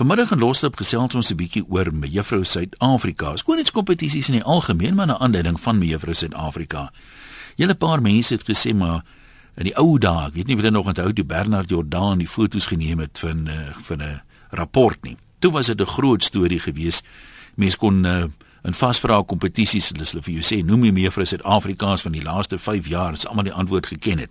Vanmiddag in Loslip gesels ons 'n bietjie oor mevrou Suid-Afrika. Skoonheidskompetisies in die algemeen, maar 'n aanduiding van mevrou Suid-Afrika. Julle paar mense het gesê maar in die ou dae, ek weet nie of julle nog onthou toe Bernard Jordan die foto's geneem het van uh, van 'n rapport nie. Toe was dit 'n groot storie geweest. Mense kon uh, in vasvra kompetisies hulle vir jou sê noem jy mevrou Suid-Afrikaans van die laaste 5 jaar, as almal die antwoord geken het.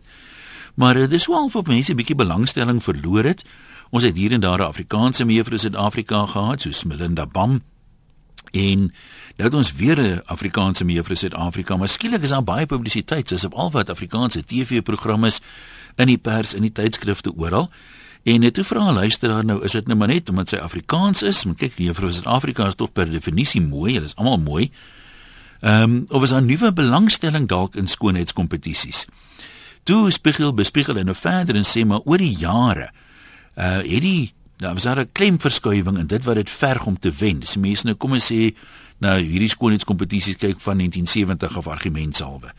Maar uh, dis wel vir mense 'n bietjie belangstelling verloor het. Ons het hier en daar 'n Afrikaanse mevrou Suid-Afrika gehad, soos Melinda Bam. En nou het ons weer 'n Afrikaanse mevrou Suid-Afrika, maar skielik is daar baie publisiteit, soos op al wat Afrikaanse TV-programme in die pers, in die tydskrifte oral. En net te vra luisteraar nou, is dit nou maar net omdat sy Afrikaans is? Want kyk, mevrou Suid-Afrika is tog per definisie mooi, hulle is almal mooi. Ehm, um, of is daar nuwe belangstelling dalk in skoonheidskompetisies? Toe spiegel bespiegel en nou verder en sê maar oor die jare uh het die daar was daar 'n klemverskuiwing in dit wat dit verg om te wen. Dis mense nou kom en sê nou hierdie skoonheidskompetisies kyk van 1970 af argumentsalwe.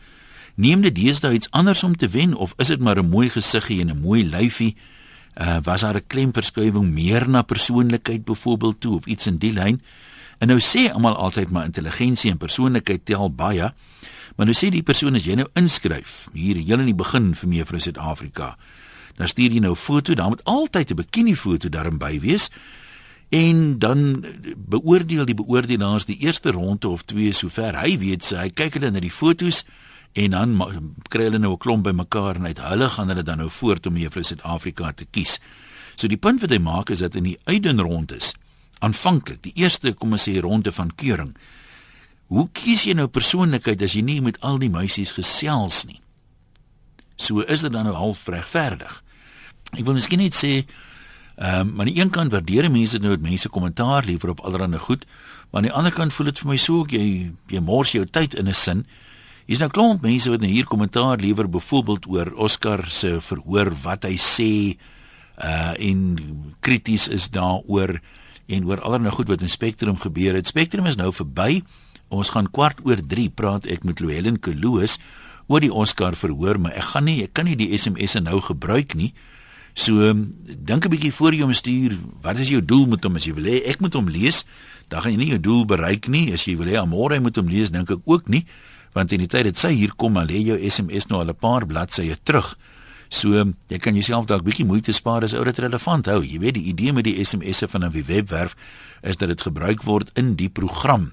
Neem dit deesdae iets anders om te wen of is dit maar 'n mooi gesiggie en 'n mooi lyfie? Uh was daar 'n klemverskuiwing meer na persoonlikheid byvoorbeeld toe of iets in die lyn? En nou sê almal altyd maar intelligensie en persoonlikheid tel baie. Maar nou sê die persoon as jy nou inskryf hier heel in die begin vir mevrou Suid-Afrika dan stuur jy nou 'n foto, dan moet altyd 'n bikini foto daarin by wees. En dan beoordeel die beoordelaars die eerste ronde of twee sover hy weet sy, hy kyk hulle na die fotos en dan kry hulle nou 'n klomp bymekaar en uit hulle gaan hulle dan nou voort om juffrou Suid-Afrika te kies. So die punt wat hy maak is dat in die uitdenrondes aanvanklik, die eerste kom ons sê ronde van keuring. Hoe kies jy nou persoonlikheid as jy nie met al die meisies gesels nie? So is dit dan nou half regverdig. Ek wil miskien net sê ehm um, aan die een kant waardeer mense nou dat mense kommentaar lewer op allerlei goed, maar aan die ander kant voel dit vir my so ek jy jy mors jou tyd in 'n sin. Hier's nou klomp mense wat nou hier kommentaar lewer byvoorbeeld oor Oscar se verhoor wat hy sê uh en krities is daaroor en oor allerlei goed wat in Spectrum gebeur het. Spectrum is nou verby. Ons gaan kwart oor 3 praat ek met Louwelen Kloos oor die Oscar verhoor, maar ek gaan nie ek kan nie die SMS'e nou gebruik nie. So dink 'n bietjie voor jy hom stuur, wat is jou doel met hom as jy wil hê ek moet hom lees? Dan gaan jy nie jou doel bereik nie. As jy wil hê môre moet hom lees, dink ek ook nie, want in die tyd dit sy hier kom, dan lê jou SMS nou al 'n paar bladsye terug. So jy kan jouself dalk bietjie moeite spaar as ou dit relevant hou. Jy weet die idee met die SMS'e van 'n webwerf is dat dit gebruik word in die program.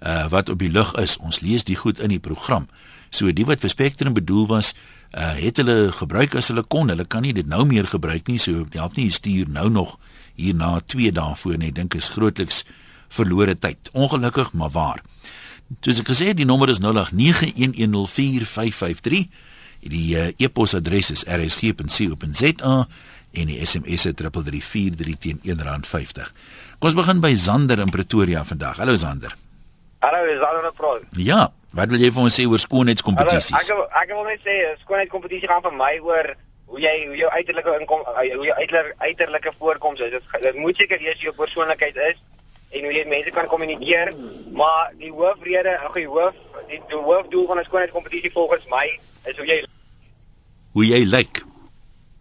Uh wat op die lug is, ons lees die goed in die program. So die wat vir Spectrum bedoel was, uh, het hulle gebruik as hulle kon. Hulle kan nie dit nou meer gebruik nie. So help nie stuur nou nog hierna 2 dae voor nie. Dink is grootliks verlore tyd. Ongelukkig, maar waar. Soos ek gesê het, die nommer is 0891104553. Die uh, e-posadres is rsg.co.za en die SMS is 3343 teen R1.50. Kom ons begin by Zander in Pretoria vandag. Hallo Zander. Hallo, is Zander op program? Ja, Wat wil jy vir ons sê oor skoonheidskompetisies? Ek ek wil net sê skoonheidskompetisie gaan vir my oor hoe jy hoe jou uiterlike inkom hoe jou uiterlike uiterlike voorkoms is. Dit dit moet seker wees jou persoonlikheid is en hoe jy mense kan kommunikeer, maar die hoofrede, ag die hoof die, die hoofdoel van 'n skoonheidskompetisie volgens my is hoe jy hoe jy lyk.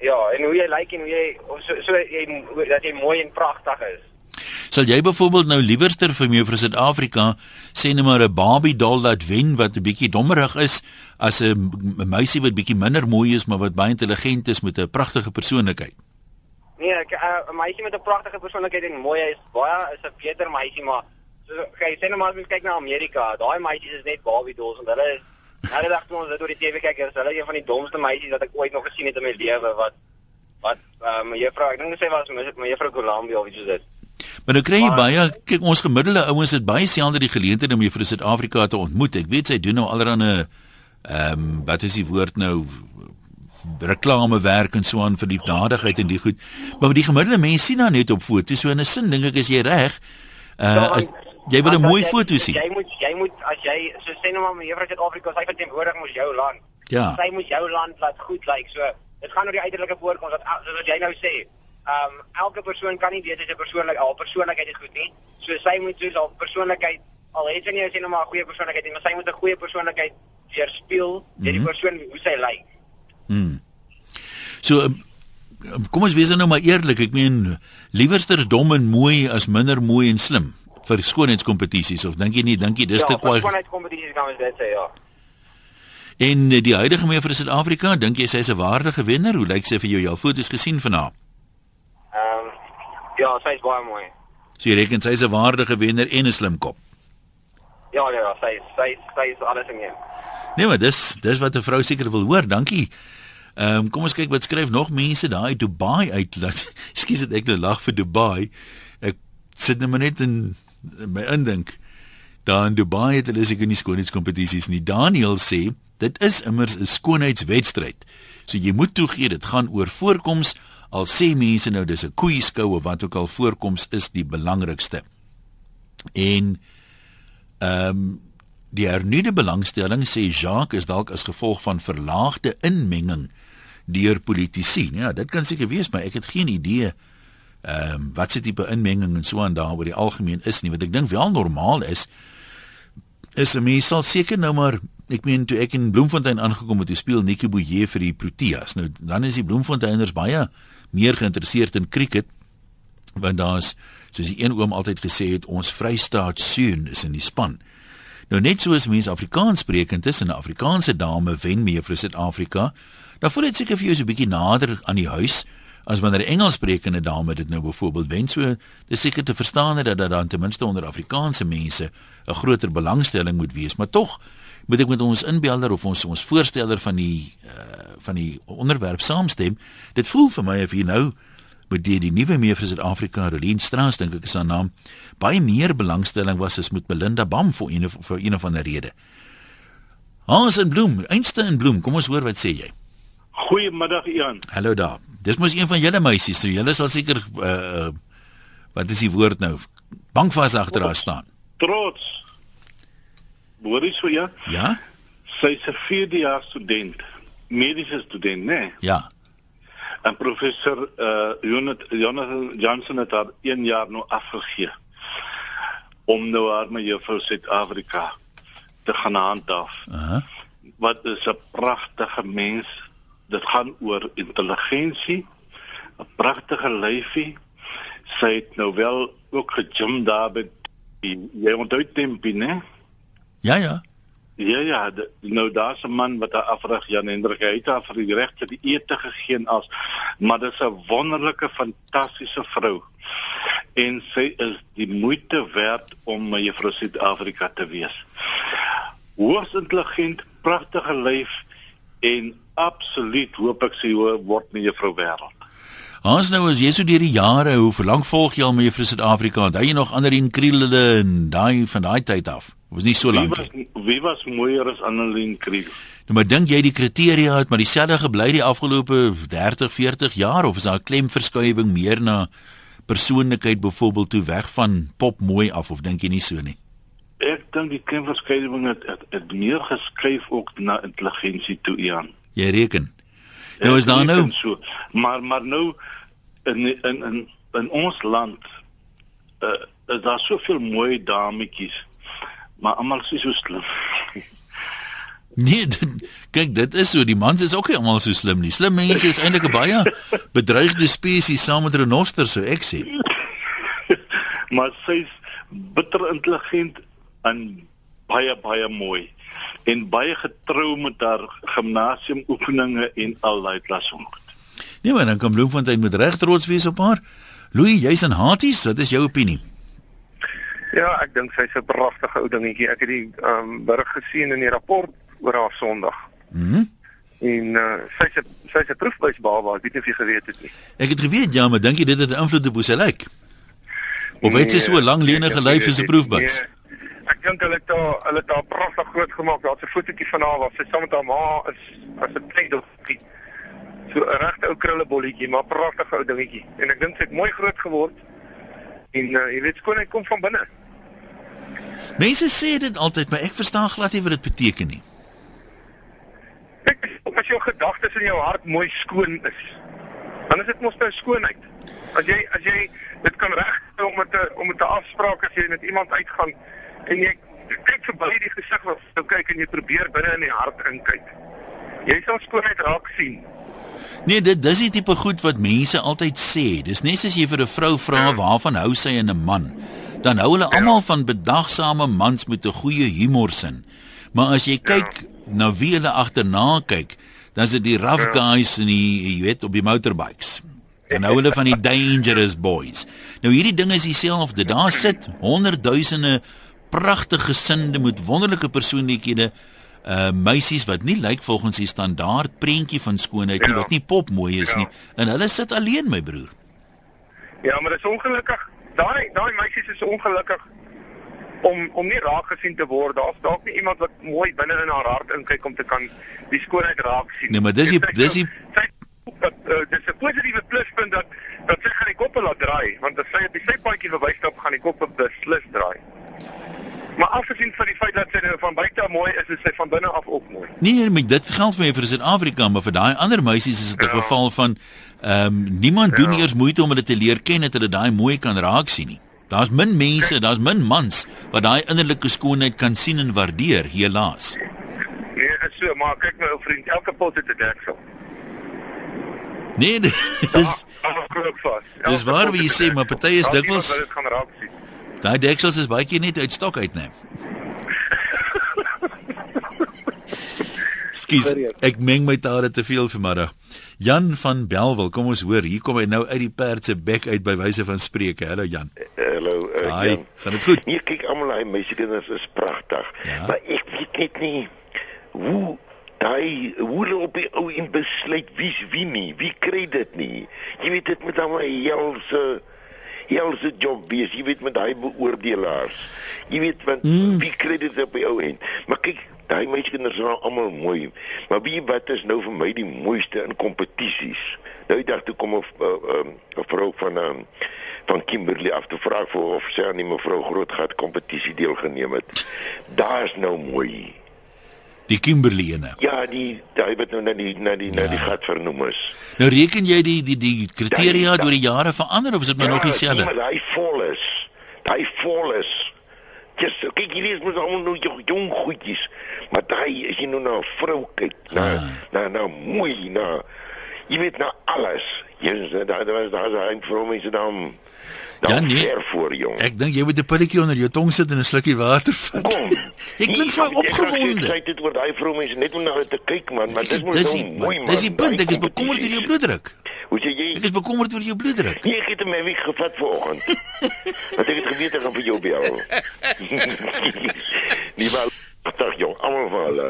Ja, en hoe jy lyk en hoe jy so so jy dat jy mooi en pragtig is. Sal jy byvoorbeeld nou liewerster vir my vir Suid-Afrika sê net maar 'n Barbie doll wat wen wat 'n bietjie dommerig is as 'n meisie wat bietjie minder mooi is maar wat baie intelligent is met 'n pragtige persoonlikheid? Nee, eh, 'n meisie met 'n pragtige persoonlikheid en mooi is baie is 'n beter meisie maar okay, sê net maar as jy kyk na Amerika, daai meisies is net Barbie dolls en hulle is Hulle dink ons dat oor die TV kyk, is hulle een van die domste meisies wat ek ooit nog gesien het in my lewe wat wat ehm um, juffrou, ek dink sy was my juffrou Columbia of iets so dit. Maar nou kry jy baie kyk ons gemiddelde ouens het baie selde die geleentheid om juffrou Suid-Afrika te ontmoet. Ek weet sy doen nou allerhande ehm um, wat is die woord nou reklamewerk en so aan vir liefdadigheid en die goed. Maar die gemiddelde mens sien dan net op foto's so in 'n sin dink ek is jy reg. Uh jy wil 'n mooi jy, foto sien. Jy moet jy moet as jy so sê nou maar juffrou Suid-Afrika sy verteenwoordig mos jou land. Ja. Sy moet jou land laat goed lyk. Like. So dit gaan oor die uiterlike voorkoms wat soos jy nou sê um, elke persoon kan nie weet as 'n persoonlik al persoonlikheid is goed nie. So sy moet soos al persoonlikheid al het sy nie as jy nou maar 'n goeie persoonlikheid het, maar sy moet 'n goeie persoonlikheid weerspieël deur mm -hmm. die mhm. persoon hoe sy lyk. Mm. So um, kom ons wees nou maar eerlik, ek meen liewerster dom en mooi as minder mooi en slim vir skoonheidskompetisies of dink jy nie, dink jy dis ja, te kwaai? Skoonheidskompetisies kan ons dit sê, ja. En eh, die huidige mevrou vir Suid-Afrika, dink jy sy is 'n waardige wenner? Hoe lyk sy vir jou? Jou foto's gesien van haar? Ehm um, ja, sy is baie mooi. So jy reken sy is 'n waardige wenner en 'n slim kop. Ja, ja, ja, sy sy sy is alles in een. Nee, maar dis dis wat 'n vrou seker wil hoor. Dankie. Ehm um, kom ons kyk wat skryf nog mense daai Dubai uit. Ekskuus dat ek nou lag vir Dubai. Ek sit net net in, in my indink. Daar in Dubai het hulle seker nie skoonheidskompetisies nie. Daniel sê dit is immers 'n skoonheidswedstryd. So jy moet toegee dit gaan oor voorkoms al sê mense nou dis 'n koei skou of wat ook al voorkoms is die belangrikste. En ehm um, die hernuide belangstelling sê Jacques is dalk as gevolg van verlaagde inmenging deur politici. Ja, dit kan seker wees, maar ek het geen idee ehm um, wat se tipe inmenging en so aan daar oor die algemeen is nie. Wat ek dink wel normaal is is 'n mens sal seker nou maar ek meen toe ek in Bloemfontein aangekom het, speel Nikki Boye vir die Proteas. Nou dan is die Bloemfonteiners baie meer geïnteresseerd in cricket want daar's soos die een oom altyd gesê het ons Vrystaat seun is in die span. Nou net soos mense Afrikaans sprekend is en 'n Afrikaanse dame wen mee vir Suid-Afrika, dan voel dit seker vir jou so 'n bietjie nader aan die huis as wanneer 'n Engels sprekende dame dit nou byvoorbeeld wen. So dis seker te verstaan dat dat dan ten minste onder Afrikaanse mense 'n groter belangstelling moet wees, maar tog moet ek met ons inbeelder of ons ons voorsteller van die uh, van die onderwerp saamstem. Dit voel vir my of hier nou met die, die nuwe mee vir Suid-Afrika, Rolien Strauss dink ek is haar naam, baie meer belangstelling was as met Belinda Bam vir een of vir een of ander rede. Hans en Bloem, Einste en Bloem, kom ons hoor wat sê jy. Goeiemiddag Ian. Hallo daar. Dis mos een van julle meisies, so julle sal seker uh wat is die woord nou? Bankvas agter haar staan. Trots. Hoor jy so ja? Ja? Sy's 'n 4de jaar student, mediese student, né? Nee? Ja. En professor uh Jonathan Johnson het haar 1 jaar nou afgegee om nou haar met juffrou Suid-Afrika te gaan handhaaf. Uh -huh. Wat is 'n pragtige mens. Dit gaan oor intelligensie, 'n pragtige lyfie. Sy het nou wel ook gejim daar by die, jy onthou Tempie, né? Ja, ja. Ja ja, de, nou daar's 'n man wat daar afrig Jan Hendrik het haar vir die regte die ete gegee as maar dis 'n wonderlike fantastiese vrou. En sy is die moeite werd om my juffrou Suid-Afrika te wees. Hoogs intelligent, pragtige lyf en absoluut hoop ek sy word my juffrou wêreld. Ons nou as jy so deur die jare, hoe verlang volg jy al met juffrou Suid-Afrika? Daai nog ander in Krielele en daai van daai tyd af. Was nie so lank nie. Wie was mooier as Annelien Kriel? Nou maar dink jy die kriteria het maar dieselfde gebly die afgelope 30, 40 jaar of is daar 'n klemverskywing meer na persoonlikheid byvoorbeeld toe weg van pop mooi af of dink jy nie so nie? Ek dink die klemverskywing het, het, het meer geskuif ook na intelligensie toe Ian. Jy reken. Nou is daar nou so, maar maar nou in in in in ons land uh, is daar soveel mooi dametjies maar almal is so slim. Nee, dit, kyk, dit is so, die mans is ook nie almal so slim nie. Slim mense is eintlik 'n baie bedreigde spesies saam met renosters, so ek sê. maar sy's bitter intelligent en baie baie mooi en baie getrou met haar gimnasiumoefeninge en al daai klasong. Nee, maar dan kan Bloemfontein met reg trots wees op haar. Louis, jy's in Haties, wat is jou opinie? Ja, ek dink sy's 'n pragtige ou dingetjie. Ek het die ehm um, berig gesien in die rapport oor haar Sondag. Mhm. Mm en uh, sy's 'n sy's 'n proefbuis baba, ek weet nie of jy geweet het nie. Ek het geweet ja, maar dink jy dit het 'n invloed op hoe sy lyk? Of het sy so 'n lang lenige lyf soos 'n proefbuis? Nee, ek dink hulle het haar hulle het haar pragtig groot gemaak. Daar's 'n fotootjie van haar waar sy saam met haar ma is as 'n kleindogtertjie. So 'n regte ou krullebolletjie, maar pragtige ou dingetjie. En ek dink sy het mooi groot geword. En uh, jy weet skoonheid kom van binne. Mense sê dit altyd, maar ek verstaan glad nie wat dit beteken nie. Ek as jou gedagtes in jou hart mooi skoon is, dan is dit mos nou skoonheid. As jy as jy dit kan reg om met 'n om met 'n afspraak as jy met iemand uitgaan en jy kyk verby die gesig wat jy kyk en jy probeer binne in die hart inkyk. Jy sal skoonheid raak sien. Nee, dit dis die tipe goed wat mense altyd sê. Dis net as jy vir 'n vrou vra waarvan hou sy in 'n man, dan hou hulle almal van bedagsame mans met 'n goeie humorsin. Maar as jy kyk na wie hulle agterna kyk, dan is dit die rough guys en die jy weet op die motorbikes. En nou hulle van die dangerous boys. Nou hierdie ding is dieselfde. Daar sit honderdduisende pragtige gesinde met wonderlike persoonlikhede uh meisies wat nie lyk volgens die standaard prentjie van skoonheid nie, ja. wat nie pop mooi is ja. nie. En hulle sit alleen, my broer. Ja, maar dit is ongelukkig. Daai daai meisies is ongelukkig om om nie raak gesien te word. Daar's dalk nie iemand wat mooi binne in haar hart inkyk om te kan die skoonheid raak sien. Nee, maar dis die dis die dat uh, dis 'n positiewe pluspunt dat dat sy gaan die koppe laat draai, want as sy op die sypaadjie verwystap gaan die koppe beslis draai. Maar afgesien van die feit dat sy nou van buite mooi is, is sy van binne af ook mooi. Nee, maar dit geld vir vir Suid-Afrika, maar vir daai ander meisies is dit 'n ja. geval van ehm um, niemand ja. doen eers moeite om hulle te leer ken dat hulle daai mooi kan raak sien nie. Daar's min mense, daar's min mans wat daai innerlike skoonheid kan sien en waardeer, helaas. Nee, is so, maar kyk my ou vriend, elke pot het 'n deksel. Nee, dis ja, Dis waar wie jy sê, maar party is dikwels Daai deksels is baie net uit stok uitneem. Skus, ek meng my tale te veel vanmiddag. Jan van Belwel, kom ons hoor, hier kom hy nou uit die perd se bek uit by wyse van spreuke. Hallo Jan. Hallo, uh, Hi, Jan. Gaan dit goed? Nee, kyk almal daai meisiekinders is pragtig. Ja? Maar ek weet net nie hoe daai hoe hulle op die ou in besluit wie's wie nie. Wie kry dit nie? Jy weet dit met almal helse uh, heel se job wees, jy weet met daai beoordelaars. Jy weet want mm. wie kry dit op die ou end? Maar kyk, daai meisiekinders is nou almal mooi. Maar wie wat is nou vir my die mooiste in kompetisies? Nou die dag toe kom 'n uh, uh, uh, vrou van uh, van Kimberley af te vra vir of sy aan die mevrou Grootgat kompetisie deelgeneem het. Daar's nou mooi. Die Kimberley ene. Ja, die daai wat nou na die na die ja. na die gat vernoem is. Nou reken jy die die die kriteria deur die jare verander of is dit maar ja, nog dieselfde? Ja, daai vol is. Daai vol is. Just kyk hier is mos almal nog jong goedjies. Maar daai as jy nou na 'n vrou kyk, na ah. na na mooi na jy weet na alles. Jy sê daar daar was daar 'n vrou mense dan Ja, nee. Voor, ek dink jy moet 'n pilletjie onder jou tong sit en 'n slukkie water vat. Kom. ek klink vir opgewonde. Ek sê dit oor daai vrou mense net om na te kyk man, maar dis mos so mooi man. Dis die punt, ek is bekommerd oor jou bloeddruk. Hoe sê jy? Ek is bekommerd oor jou bloeddruk. Nee, ek het my week gevat vanoggend. Wat ek het geweet ek gaan vir jou bel. Nie wel. Dag jong, almal vir hulle.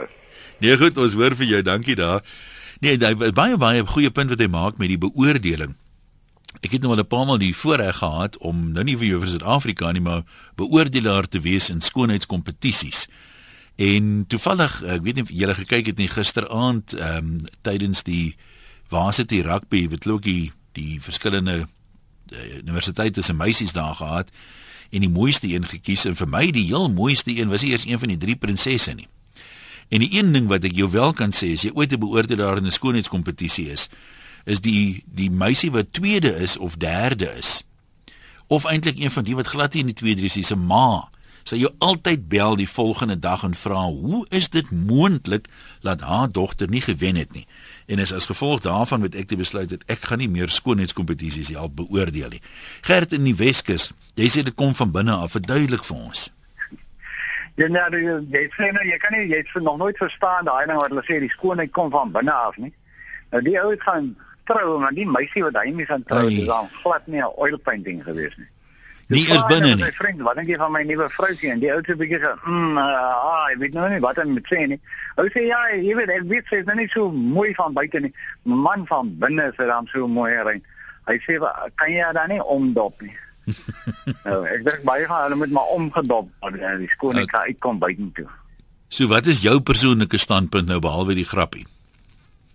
Nee, goed, ons hoor vir jou. Dankie daar. Nee, baie baie goeie punt wat hy maak met die beoordeling. Ek het nou al 'n paar maal die voorreg gehad om nou nie vir jou vir Suid-Afrika nie, maar beoordelaar te wees in skoonheidskompetisies. En toevallig, ek weet nie of julle gekyk het nie gisteraand ehm um, tydens die Varsity rugby het ook die die verskillende uh, universiteite se meisies daar gehad en die mooiste een gekies en vir my die heel mooiste een was eers een van die drie prinsesse nie. En die een ding wat ek jou wel kan sê as jy ooit 'n beoordelaar in 'n skoonheidskompetisie is, is die die meisie wat tweede is of derde is. Of eintlik een van die wat glad nie in die tweede is, se ma. Sy jou altyd bel die volgende dag en vra hoe is dit moontlik dat haar dogter nie gewen het nie? En is as gevolg daarvan moet ek te besluit dat ek gaan nie meer skoonheidskompetisies help beoordeel nie. Gert in die Weskus jy sê dit kom van binne af verduidelik vir ons. Ja, nou, jy sê nou jy kan nie jy het nog nooit verstaan daai ding wat hulle sê die skoonheid kom van binne af nie. Nou die ou het gaan trou, maar die meisie wat hy mee gaan trou, dis dan glad nie 'n oil painting gewees nie. Nie is binne nie. My vriend, wat dink jy van my nuwe vroutjie en die ou se bietjie so, mm, uh, ah, ek weet nou nie wat hy moet sê nie. Hy sê ja, jy weet ek weet sy is nou nie so mooi van buite nie. Man van binne is dan so mooi rein. Hy sê kan jy dan nie omdop nie. nou, ek dink baie gaan hulle moet maar omgedop word en die skoon ek okay. uitkom buitentoe. So wat is jou persoonlike standpunt nou behalwe die grappie?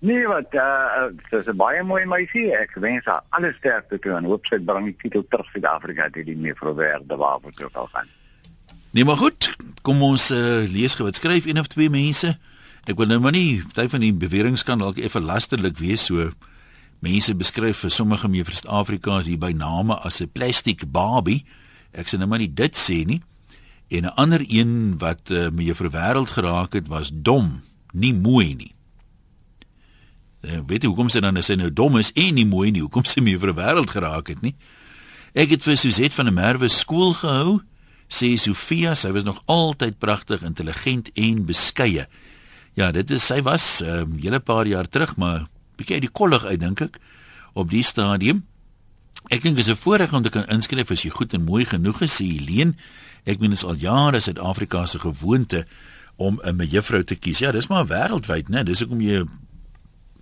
Nee, wat uh dis 'n baie mooi meisie. Ek wens haar alles sterkte toe en hoop sy bring die titel terug Suid-Afrika toe die mevrou Werde waarvoor sy ook gaan. Nee, maar goed. Kom ons uh, lees gou wat skryf een of twee mense. Ek wil nou maar nie party van die beweringe kan dalk effe lasterlik wees so. Mense beskryf vir sommige mevrou Suid-Afrika as hier by name as 'n plastiek Barbie. Ek sê nou maar nie dit sê nie. En 'n ander een wat uh, mevrou Wêreld geraak het was dom, nie mooi nie. Uh, weet jy hoekom sy dan sy nou dom is en nie mooi nie, hoekom sy mee vir 'n wêreld geraak het nie? Ek het vir Suzette van der Merwe skool gehou, sê Sofia, sy was nog altyd pragtig, intelligent en beskeie. Ja, dit is sy was 'n um, ehm, hele paar jaar terug, maar bietjie uit die kollig uit dink ek op die stadium. Ek dink is 'n voorreg om te kan inskryf as jy goed en mooi genoeg is, sê Helene. Ek meen is al jare Suid-Afrika se gewoonte om 'n mejuffrou te kies. Ja, dis maar wêreldwyd, né? Dis hoekom jy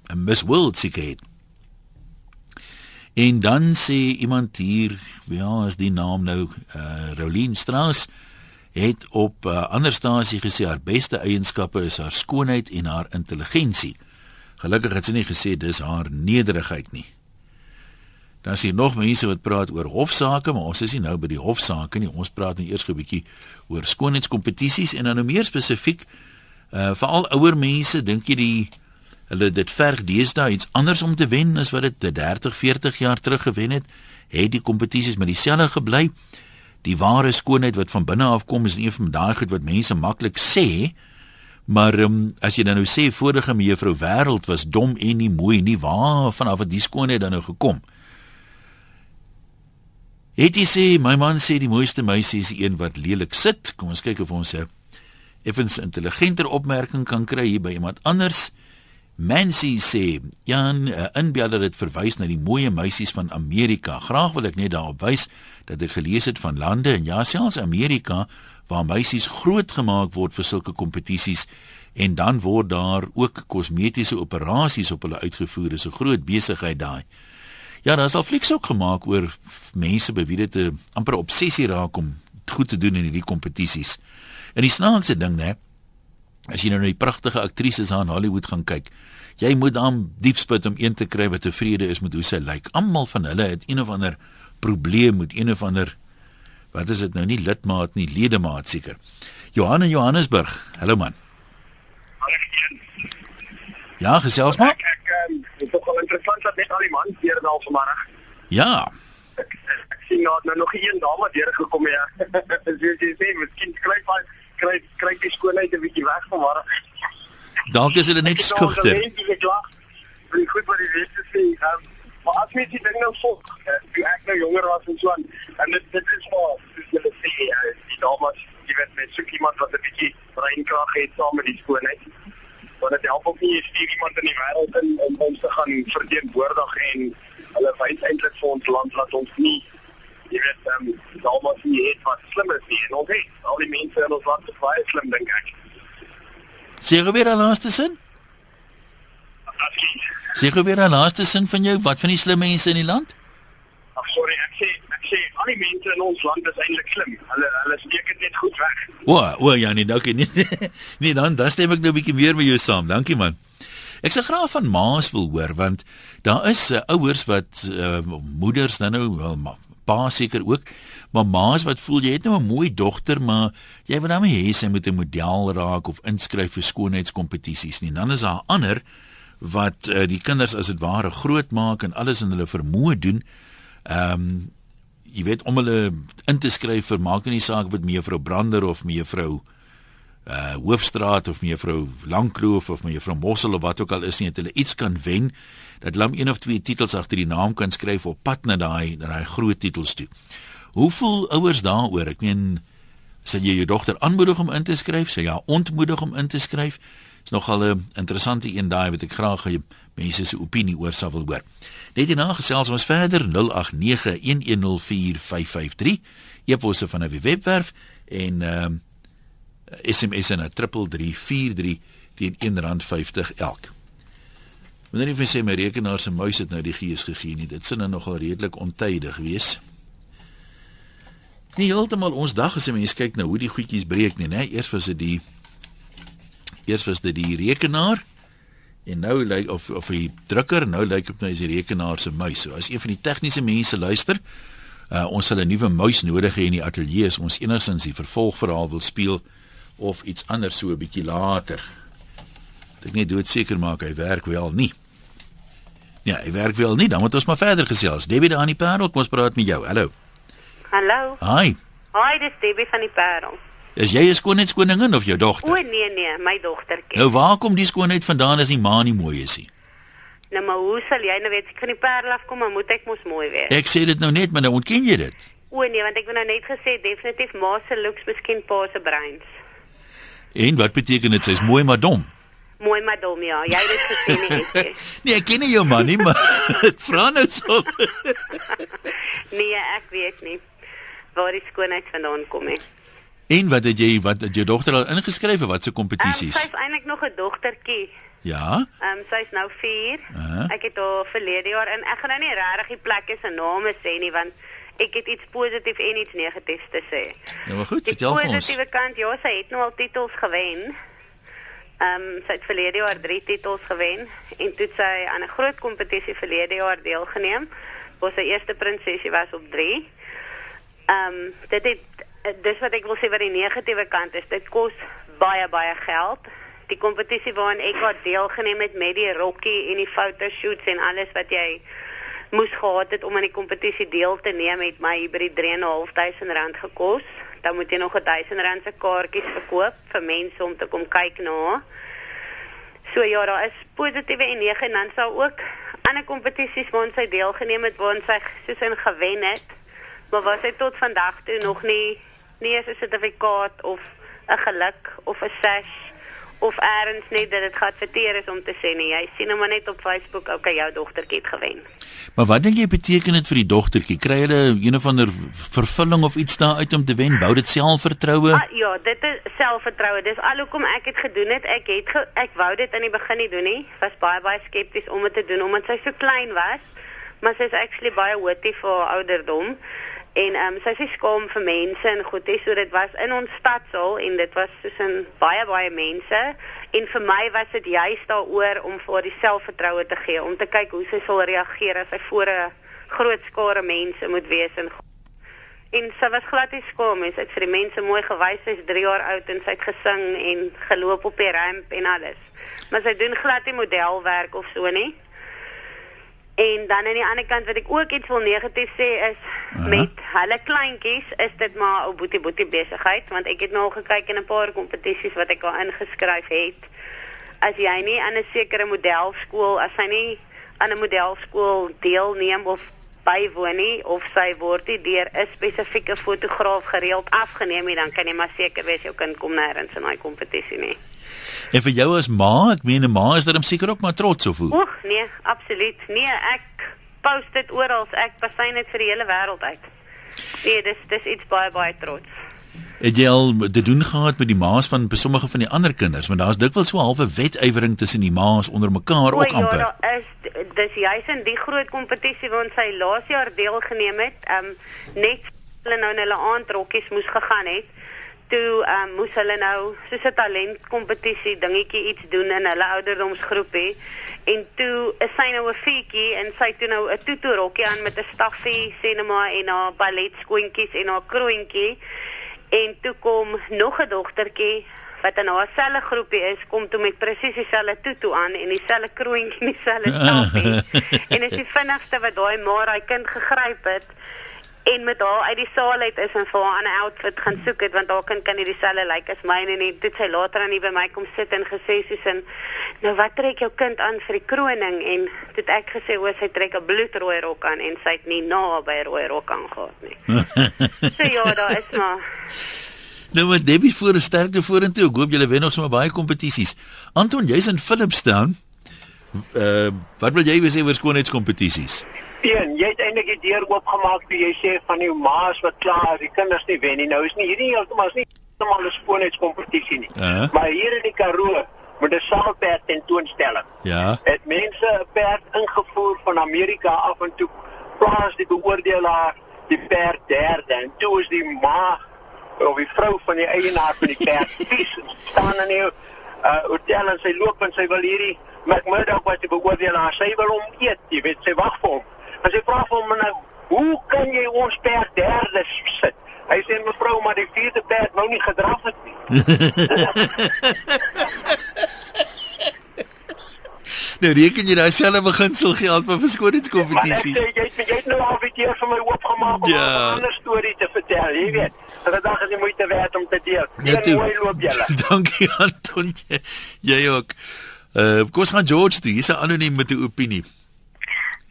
'n Miss World seker het. En dan sê iemand hier, ja, is die naam nou uh Rolien Strauss het op 'n uh, ander stasie gesê haar beste eienskappe is haar skoonheid en haar intelligensie. Gelukkig het sy nie gesê dis haar nederigheid nie. Dan is hier nog mense wat praat oor hofsaake, maar ons is nie nou by die hofsaake nie. Ons praat nou eers 'n bietjie oor skoonheidskompetisies en dan nou meer spesifiek uh veral ouer mense, dink jy die hulle dit verg deesdae iets anders om te wen as wat dit 30, 40 jaar terug gewen het? Het die kompetisies met dieselfde gebly? Die ware skoonheid wat van binne af kom is een van daai goed wat mense maklik sê. Maar um, as jy dan nou sê vorige mevrou wêreld was dom en nie mooi nie, waar vanaf het die skoonheid dan nou gekom? Het jy sê my man sê die mooiste meisie is die een wat lelik sit. Kom ons kyk of ons 'n effens intelligenter opmerking kan kry hier by iemand anders. Mancy sê Jan uh, inbeelde dit verwys na die mooi meisies van Amerika. Graag wil ek net daarop wys dat ek gelees het van lande en ja selfs Amerika waar meisies groot gemaak word vir sulke kompetisies en dan word daar ook kosmetiese operasies op hulle uitgevoer. Dis 'n groot besigheid daai. Ja, daar is al flieks ook gemaak oor mense by wie dit 'n amper obsessie raak om goed te doen in hierdie kompetisies. En die snaakse ding, né? As jy nou na die pragtige aktrises aan Hollywood gaan kyk, jy moet dan diep spit om een te kry wat tevrede is met hoe sy lyk. Almal van hulle het een of ander probleem met een of ander wat is dit nou nie lidmaat nie, ledemaat seker. Johan in Johannesburg. Hallo man. Ja, gesels maar. Ek, ek, ek, Dit is wel interessant dat net al die mans hier daar vanmiddag. Ja. Ek, ek sien nou, nou nog een dame deur gekom ja. Soos jy sê, miskien kry hy kry kry die skoonheid 'n bietjie weg vanmiddag. Dalk is hulle net skugter. Ek goed wat die lede sê. Um, maar as jy dit nou volg, jy ek nou jonger was en so aan en dit dit is maar soos jy sê, uh, die dames, jy weet net so iemand wat 'n bietjie breinkrag het saam met die skoonheid want dit help ook nie jy stuur iemand in die wêreld in om ons te gaan verteenwoordig en hulle wys eintlik vir ons land dat ons nie jy weet ehm um, almoes nie het wat slim is nie en ons het al die mense in ons land is baie slim dink ek. Sê gou weer laaste sin? Sê gou weer laaste sin van jou, wat van die slim mense in die land? Ag sorry, ek sê ek sê al die mense in ons land is eintlik slim. Hulle hulle steek dit net goed weg. O, o ja, nee, dankie nie. nee, dan dan stem ek nou 'n bietjie meer met jou saam. Dankie man. Ek se graag van maas wil hoor want daar is uh, ouers wat uh, moeders nou nou wel maar pa seker ook. Maar maas wat voel jy? Het nou 'n mooi dogter maar jy wil nou hê sy moet 'n model raak of inskryf vir skoonheidskompetisies nie. Dan is daar ander wat uh, die kinders as dit ware groot maak en alles in hulle vermoë doen. Ehm um, jy weet om hulle in te skryf vir maak nie saak wat mevrou Brander of mevrou uh Hoofstraat of mevrou Langkloof of mevrou Mossel of wat ook al is nie dat hulle iets kan wen dat hulle een of twee titels agter die naam kan skryf op pad na daai na daai groot titels toe. Hoe voel ouers daaroor? Ek meen sê jy jou dogter aanmoedig om in te skryf, sê ja, ontmoedig om in te skryf. Is nogal 'n interessante een daai wat ek graag mense se opinie oor sal wil hoor. Net hierna gesels ons verder 0891104553 eposse van 'n webwerf en uh, SMS na 3343 teen R1.50 elk. Wanneer jy sê my rekenaar se muis het nou die gees gegee nie, dit sin nou nogal redelik ontydig wees. Nie heeltemal ons dag as 'n mens kyk nou hoe die goedjies breek nie, né? Eers was dit die eers was dit die rekenaar en nou lyk of of die drukker nou lyk op nou is die rekenaar se muis. So as een van die tegniese mense luister, uh, ons sal 'n nuwe muis nodig hê in die ateljee as ons enigsins die vervolgverhaal wil speel of iets anders so 'n bietjie later. Ek net doodseker maak hy werk wel nie. Ja, hy werk wel nie, dan moet ons maar verder gesels. Debbie daar aan die parel, kom ons praat met jou. Hallo. Hallo. Hi. Hi, dis Debbie van die parel. Is jy 'n skoonheidskoningin of jou dogter? O nee nee, my dogtertjie. Nou waar kom die skoonheid vandaan as die ma nie mooi is nie? Nou maar hoe sal jy nou weet ek kan die Parel afkom, maar moet ek mos mooi wees? Ek sê dit nou net, maar nou ontken jy dit. O nee, want ek het nou net gesê definitief ma se looks, miskien pa se brains. En wat beteken dit sy's mooi maar dom? Mooi maar dom ja. Jy het dit gesê nie. Nee, ek ken nie jou man nie, maar ek vra nou so. Nee, ek weet nie waar die skoonheid vandaan kom nie. En wat het jy wat het jou dogter al ingeskryf vir wat se Um, kompetisies? sy is eintlik nog 'n dogtertjie. Ja. Ehm um, sy's nou 4. Aha. Ek het haar verlede jaar en ek gaan nou nie regtig die plekke se name sê nie want ek het iets positief en iets negatiefs te sê. Nou maar goed, Die vertel vir ons. positiewe kant, ja, sy het nou al titels gewen. Ehm um, sy het verlede jaar 3 titels gewen en toe sy aan 'n groot kompetisie verlede jaar deelgeneem. Waar sy eerste prinsesie was op 3. Ehm um, dit het dis wat ek wil sê wat die negatiewe kant is. Dit kos baie baie geld. Die kompetisie waaraan ek haar deelgeneem het met die rokkie en die fotoshoots en alles wat jy moes gehad het om aan die kompetisie deel te neem het my hier by die 3.500 rand gekos. Dan moet jy nog 'n 1000 rand se kaartjies verkoop vir mense om te kom kyk na. So ja, daar is positiewe en negatiewe en dan sou ook ander kompetisies waarin sy deelgeneem het waarin sy soos in gewen het. Maar was hy tot vandag toe nog nie nie 'n sertifikaat of 'n geluk of 'n sash of eers net dat dit geadverteer is om te sê nee, jy sien hom maar net op Facebook, okay, jou dogtertjie het gewen. Maar wat dink jy beteken dit vir die dogtertjie? Kry hulle een of ander vervulling of iets daar uit om te wen? Bou dit selfvertroue? Ah, ja, dit is selfvertroue. Dis al hoekom ek dit gedoen het. Ek het ge, ek wou dit in die begin nie doen nie. Was baie baie skepties om dit te doen omdat sy so klein was. Maar sy is actually baie hootie vir haar ouderdom. En ehm um, sy nie skaam vir mense en goed, hè, so dit was in ons stadsaal en dit was soos 'n baie baie mense en vir my was dit juist daaroor om vir haar die selfvertroue te gee om te kyk hoe sy sal reageer as sy voor 'n groot skare mense moet wees en En sy was glad nie skaam nie. Sy het vir die mense mooi gewys sy's 3 jaar oud en sy het gesing en geloop op die ramp en alles. Maar sy doen glad nie modelwerk of so nie. En dan aan die ander kant wat ek ook iets wil negatief sê is Aha. met hulle kleintjies is dit maar 'n boetie boetie besigheid want ek het nou al gekyk in 'n paar kompetisies wat ek al ingeskryf het. As jy nie aan 'n sekere modelskool, as sy nie aan 'n modelskool deelneem of bywoon nie of sy word nie deur 'n spesifieke fotograaf gereeld afgeneem nie, dan kan jy maar seker wees jou kind kom nêrens in daai kompetisie nie. En vir jou as ma, ek meen 'n ma is dan seker ook maar trots of hoe? Oeg, nee, absoluut. Nee, ek post dit oral. Ek basyn dit vir die hele wêreld uit. Nee, dis dis iets baie baie trots. Het jy al te doen gehad met die ma's van sommige van die ander kinders, want daar's dikwels so 'n halwe wedywering tussen die ma's onder mekaar ook ja, amper. daar is dis juis in die groot kompetisie waarin sy laas jaar deelgeneem het, ehm um, net hulle nou in hulle aandrokkies moes gegaan het. Toe um, moes hulle nou soos 'n talentkompetisie dingetjie iets doen in hulle ouderdomsgroepie. En toe is sy nou 'n fietjie en sy toe nou 'n tutu rokkie aan met 'n staffie, cinema en haar balletskoentjies en haar kroontjie. En toe kom nog 'n dogtertjie wat in haar selfe groepie is, kom toe met presies dieselfde tutu aan en dieselfde kroontjie en dieselfde staffie. en is die vinnigste wat daai maar daai kind gegryp het en met haar uit die saal uit is en vir haar 'n outfit gaan soek het want haar kind kan nie dieselfde lyk like as myne nie. Dit sy later aan nie by my kom sit en gesê soos in nou wat trek jou kind aan vir die kroning en toe het ek gesê o sy trek 'n bloedrooi rok aan en sy het nie na by rooi rok aangehad nie. so ja, daar is maar Nou maar Debbie voor 'n sterkte vorentoe. Ek hoop julle wen nog sommer baie kompetisies. Anton, jy's in Philipstown. Uh wat wil jy sê oor skoonheidskompetisies? Een, jy het eintlik die deur oopgemaak toe jy sê van die ma's wat klaar is, die kinders nie wen nie. Nou is nie hierdie heeltemal is nie heeltemal 'n skoonheidskompetisie nie. Ja. Maar hier in die Karoo met 'n saalperd tentoonstelling. Ja. Het mense 'n perd ingevoer van Amerika af en toe plaas die beoordelaar die perd derde en toe is die ma of die vrou van die eienaar van die perd vies staan in die uh, hotel en sy loop en sy wil hierdie McMurdo wat die beoordelaar sy wil hom eet, jy weet sy wag vir hom. En sy vra vir hom nou, "Hoe kan jy ons perd derde sit?" Hy sê mevrou, maar die vierde perd wou nie gedraf het nie. Nou reken jy daai selfe beginsel geld vir skoonheidskompetisies. sê jy jy het nou al die keer vir my oopgemaak om Ja. 'n ander storie te vertel, jy weet. En dit dag is nie moeite werd om te deel. Ja, toe. mooi loop julle. Dankie Anton. Jy, jy ook. Uh kom ons gaan George toe. Hier's 'n anoniem met 'n opinie.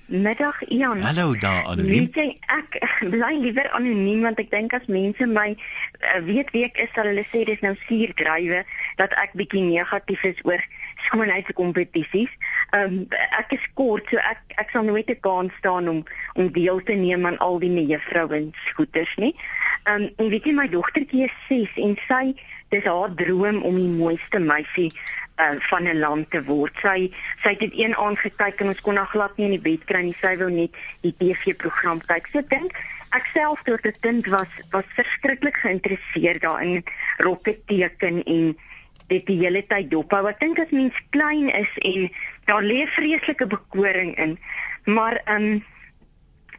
Middag Ian. Hallo daar anoniem. Weet jy ek bly liewer anoniem want ek dink as mense my uh, weet wie ek is sal hulle sê dis nou suurdrywe dat ek bietjie negatief is oor skoonheidskompetisies. Ehm um, ek is kort so ek ek sal nooit 'n kans staan om om deel te neem aan al die mevrou goeters nie. Ehm um, en weet jy my dogtertjie is 6 en sy dis haar droom om die mooiste meisie uh, van 'n land te word. Sy sy het dit een aand gekyk en ons kon haar glad nie in die bed kry nie. Sy wou net die TV-program kyk. So dink ek self toe ek 'n kind was was verskriklik geïnteresseerd daarin rocket teken en dit die hele tyd dophou. Ek dink as mens klein is en daar lê vreeslike bekoring in. Maar ehm um,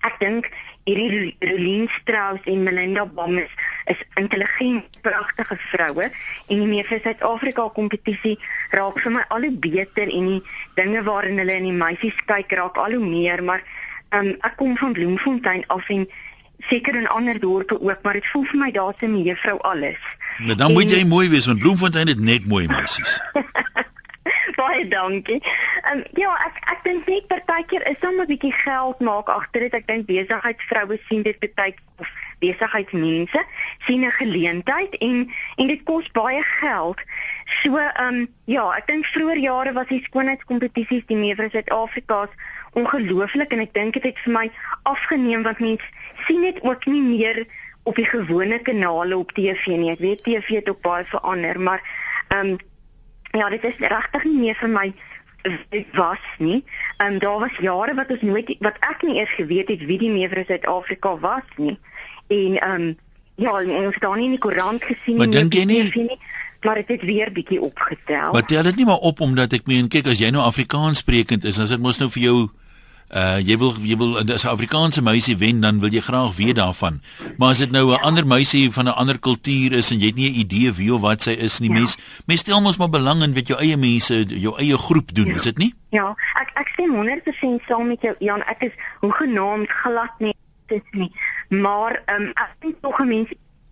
ek dink hierdie Rolien Strauss en Melinda Bommes is intelligent, pragtige vroue en die meeste Suid-Afrika kompetisie raak vir my al hoe beter en die dinge waarin hulle in die meisies kyk raak al hoe meer, maar um, ek kom van Bloemfontein af en seker in ander dorpe ook, maar dit voel vir my daar's 'n mevrou alles. Nou dan en, moet jy mooi wees want Bloemfontein het net mooi meisies. baie dankie. Ehm um, ja, ek ek dink net partykeer is daar 'n bietjie geld maak agter dit. Ek dink besigheidsvroue sien dit baie of besigheidsmense sien 'n geleentheid en en dit kos baie geld. So ehm um, ja, ek dink vroeër jare was die skoonheidskompetisies die mevrou Suid-Afrika's ongelooflik en ek dink dit het vir my afgeneem want mense sien dit ook nie meer op die gewone kanale op TV nie. Ek weet TV het ook baie verander, maar ehm um, Ja, dit is regtig nie meer vir my was nie. Ehm um, daar was jare wat ons nooit wat ek nie eers geweet het wie die mevrou Suid-Afrika was nie. En ehm um, ja, ons het dan nie in die koerant gesien nie. Maar dink jy nie? nie maar dit het weer bietjie opgetel. Maar tel dit nie maar op omdat ek meen kyk as jy nou Afrikaans sprekend is, dan is dit mos nou vir jou uh jy wil jy wil as 'n Afrikaanse meisie wen dan wil jy graag weet daarvan. Maar as dit nou 'n ander meisie van 'n ander kultuur is en jy het nie 'n idee wie of wat sy is nie, ja. mens mens stel mos maar belang in wat jou eie mense, jou eie groep doen, ja. is dit nie? Ja, ek ek stem 100% saam met jou Jan. Ek is hoegenaamd glad nie dit nie. Maar ehm um, ek dink tog 'n mens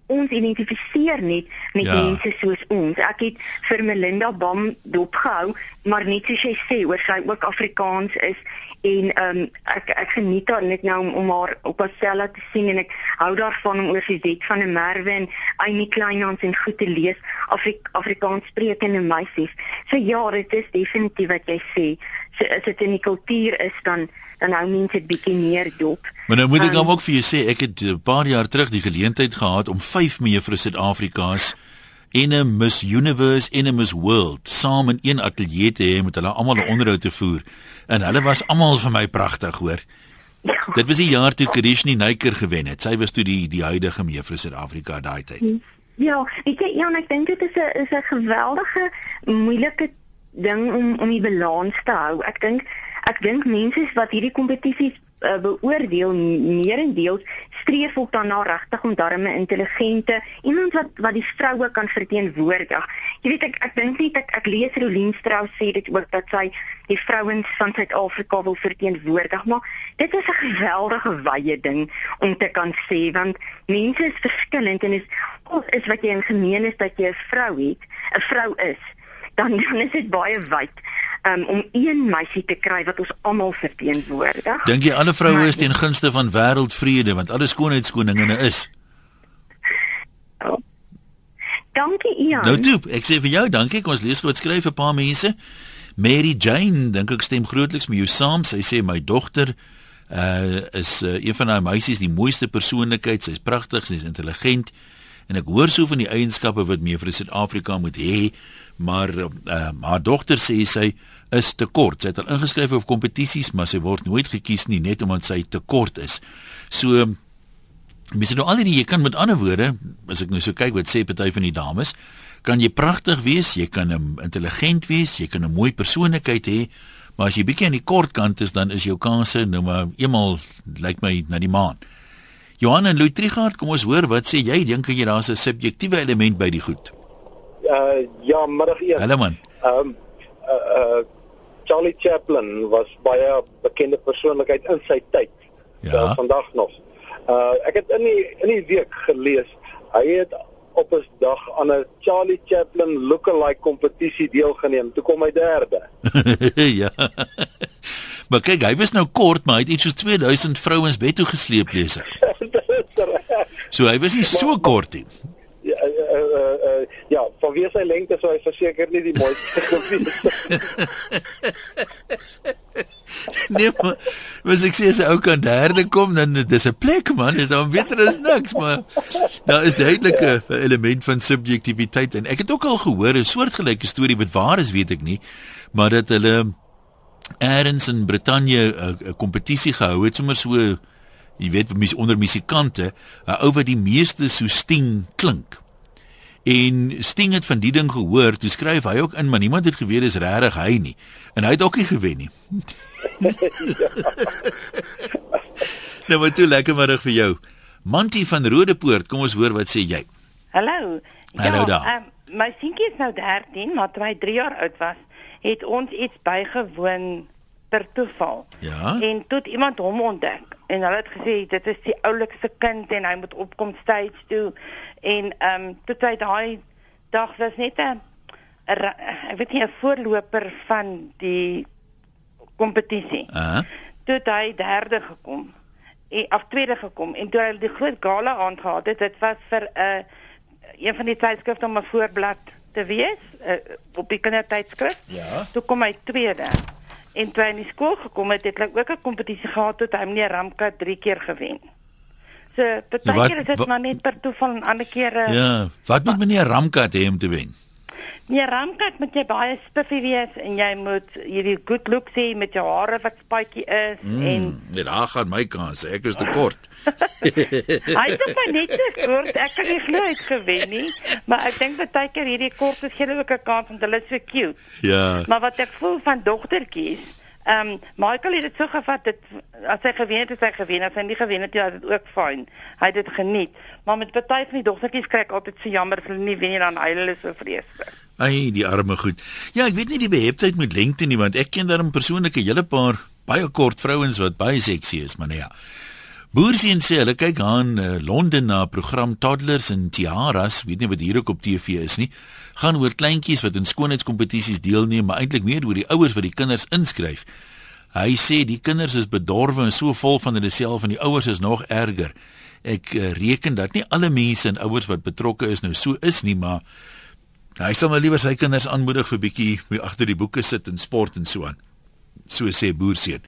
ons identifiseer net met ja. mense soos ons. Ek het vir Melinda Bam dopgehou, maar net soos jy sê, oor sy ook Afrikaans is en ehm um, ek ek geniet haar net nou om, om haar op Asella te sien en ek hou daarvan om oor sy dit van 'n Merwe en Amy Kleinhans en goed te lees Afrik Afrikaans sprekende meisies. So ja, dit is definitief wat jy sê. So as dit in die kultuur is dan dan hou mense dit bietjie meer dop. Maar nou moet ek um, ook vir jou sê ek het 'n paar jaar terug die geleentheid gehad om 5 mevrou Suid-Afrika's en 'n Miss Universe en 'n Miss World saam in een ateljee te hê met hulle almal 'n onderhoud te voer en hulle was almal vir my pragtig hoor. Dit was die jaar toe Krishni Naiker gewen het. Sy was toe die die huidige mevrou Suid-Afrika daai tyd. Ja, ek ja, ek dink dit is 'n is 'n geweldige moeilike ding om om die balans te hou. Ek dink ek dink mense wat hierdie kompetisies uh, beoordeel meerendeels streef ook daarna regtig om darme intelligente iemand wat wat die vroue kan verteenwoordig. Jy weet ek ek dink nie ek ek lees Rolien Strauss sê dit ook dat sy die vrouens van Suid-Afrika wil verteenwoordig, maar dit is 'n geweldige wye ding om te kan sê want mense is verskillend en is is wat jy in gemeen is dat jy 'n vrou het, 'n vrou is dan dan is dit baie wyd um, om een meisie te kry wat ons almal verteenwoordig. Dink jy alle vroue is teen gunste van wêreldvrede want alle skoonheidskoninginne is? Oh. Dankie Ian. Nou toe, ek sê vir jou dankie. Kom ons lees gou wat skryf 'n paar mense. Mary Jane, dink ek stem grootliks met jou saam. Sy sê my dogter uh is uh, een van daai meisies die mooiste persoonlikheid. Sy's pragtig, sy's intelligent en ek hoor so van die eienskappe wat mevrou Suid-Afrika moet hê, maar uh, haar dogter sê sy is te kort. Sy het al ingeskryf op kompetisies, maar sy word nooit gekies nie net omdat sy te kort is. So mens het nou al die jy kan met ander woorde, as ek nou so kyk wat sê party van die dames, kan jy pragtig wees, jy kan intelligent wees, jy kan 'n mooi persoonlikheid hê, maar as jy bietjie aan die kort kant is, dan is jou kanse nou maar eenmal lyk like my na die maan. Johan en Lutrigard, kom ons hoor wat sê jy? Dink jy daar's 'n subjektiewe element by die goed? Uh ja, middag eers. Hallo man. Ehm um, uh, uh Charlie Chaplin was baie bekende persoonlikheid in sy tyd. Ja. Vandag nog. Uh ek het in die in die week gelees hy het op 'n dag aan 'n Charlie Chaplin lookalike kompetisie deelgeneem. Toe kom hy derde. ja. Maar kyk, hy was nou kort, maar hy het iets soos 2000 vrouens bed toe gesleep lees ek. So hy was nie so kort nie. Ja, uh, uh, uh, ja, vanweë sy lengte sou hy verseker nie die mooiste gewees nee, maar was ek sê as 'n ou kan derde kom dan dis 'n plek man, is dan beter as niks, maar daar is duidelik 'n ja. element van subjektiwiteit en ek het ook al gehoor 'n soortgelyke storie wat waar is, weet ek nie, maar dat hulle eers in Brittanje 'n kompetisie gehou het sommer so jy weet mis onder musikante, 'n ou wat die meeste so sting klink. En Sting het van die ding gehoor, toe skryf hy ook in, maar niemand het geweet dis regtig hy nie. En hy het ook nie gewen nie. nou maar toe lekker middag vir jou. Mantie van Rodepoort, kom ons hoor wat sê jy. Hallo. Hallo ja, daar. Um, my seentjie is nou 13, maar toe hy 3 jaar oud was, het ons iets bygewoon per toeval. Ja. En toe iemand hom ontdek en hulle het gesê dit is die oulikste kind en hy moet opkom stage toe en ehm um, toe hy daai dag was net 'n ek weet nie 'n voorloper van die kompetisie. Uh -huh. Toe hy derde gekom en af tweede gekom en toe hy die groot gala aand gehad het, dit was vir 'n uh, een van die tydskrifte om 'n voorblad te wees uh, op die kindertydskrif. Ja. Toe kom hy tweede. En toe hy in die skool gekom het, het hy ook 'n kompetisie gehad tot hy meneer Ramka 3 keer gewen. So, partykeer is dit maar net per toeval en ander kere Ja, wat moet meneer Ramka hê om te wen? Meneer Ramka moet jy baie spiffy wees en jy moet hierdie good looks hê met jou hare wat spytjie is mm, en nee, daar gaan my kans, ek is te kort. hy het maar net kort, ek kan nie glo het gewen nie, maar ek dink partykeer hierdie kort is gele ook 'n kans want hulle is so cute. Ja. Maar wat ek voel van dogtertjies Ehm um, Michael het dit so gevat dit as hy gewen het, hy gewen, as hy nie gewen het was dit ook fyn. Hy het dit geniet. Maar met party van die dogtertjies kry ek altyd so jammer as hulle nie wen nie dan huil hulle so vreeslik. Ai, die arme goed. Ja, ek weet nie die beheptheid met lengte nie, want ek ken daarom persoonlik 'n hele paar baie kort vrouens wat baie seksie is, maar nee. Ja. Boersien sê hulle kyk aan uh, Londen na 'n program Toddlers and Tiaras, weet nie wat hier ook op TV is nie. Gaan oor kleintjies wat in skoonheidskompetisies deelneem, maar eintlik meer oor die ouers wat die kinders inskryf. Hy sê die kinders is bedorwe en so vol van hulle self en die ouers is nog erger. Ek uh, reken dat nie alle mense en ouers wat betrokke is nou so is nie, maar hy sal maar liewer sy kinders aanmoedig vir bietjie agter die boeke sit en sport en so aan. So sê Boersien.